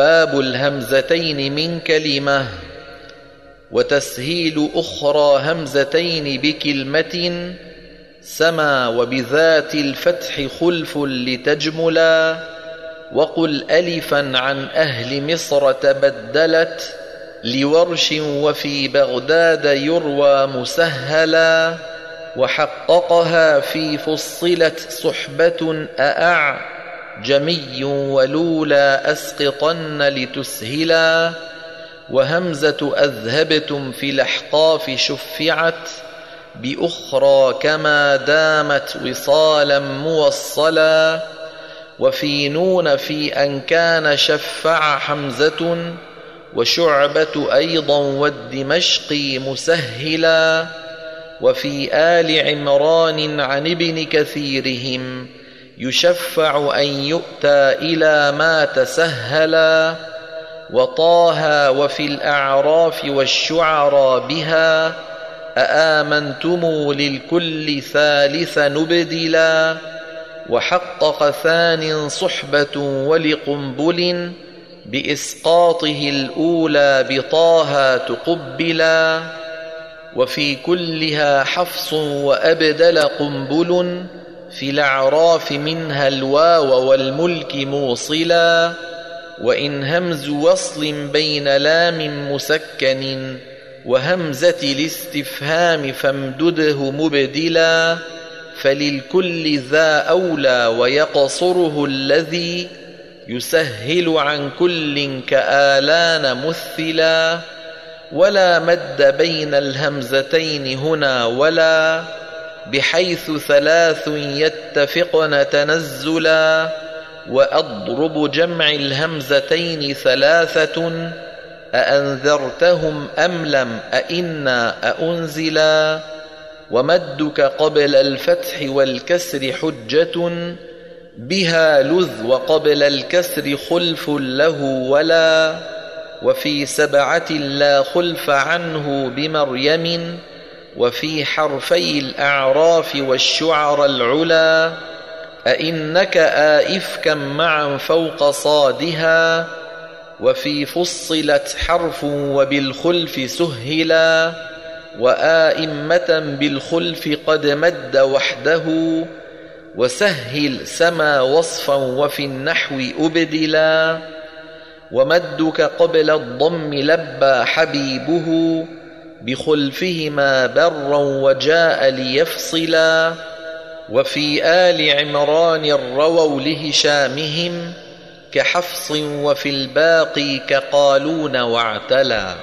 باب الهمزتين من كلمة وتسهيل أخرى همزتين بكلمة سما وبذات الفتح خلف لتجملا وقل الفا عن أهل مصر تبدلت لورش وفي بغداد يروى مسهلا وحققها في فصلت صحبة أأع. جمي ولولا أسقطن لتسهلا وهمزة أذهبتم في الأحقاف شفعت بأخرى كما دامت وصالا موصلا وفي نون في أن كان شفع حمزة وشعبة أيضا والدمشقي مسهلا وفي آل عمران عن ابن كثيرهم يشفع أن يؤتى إلى ما تسهلا وطاها وفي الأعراف والشعرى بها أآمنتم للكل ثالث نبدلا وحقق ثان صحبة ولقنبل بإسقاطه الأولى بطاها تقبلا وفي كلها حفص وأبدل قنبل في الأعراف منها الواو والملك موصلا وإن همز وصل بين لام مسكن وهمزة الاستفهام فامدده مبدلا فللكل ذا أولى ويقصره الذي يسهل عن كل كآلان مثلا ولا مد بين الهمزتين هنا ولا بحيث ثلاث يتفقن تنزلا وأضرب جمع الهمزتين ثلاثة أأنذرتهم أم لم أئنا أأنزلا ومدك قبل الفتح والكسر حجة بها لذ وقبل الكسر خلف له ولا وفي سبعة لا خلف عنه بمريم وفي حرفي الأعراف والشعر العلا أئنك آئفكا معا فوق صادها وفي فصلت حرف وبالخلف سهلا وآئمة بالخلف قد مد وحده وسهل سما وصفا وفي النحو أبدلا ومدك قبل الضم لبى حبيبه بخلفهما برا وجاء ليفصلا وفي آل عمران رووا لهشامهم كحفص وفي الباقي كقالون واعتلى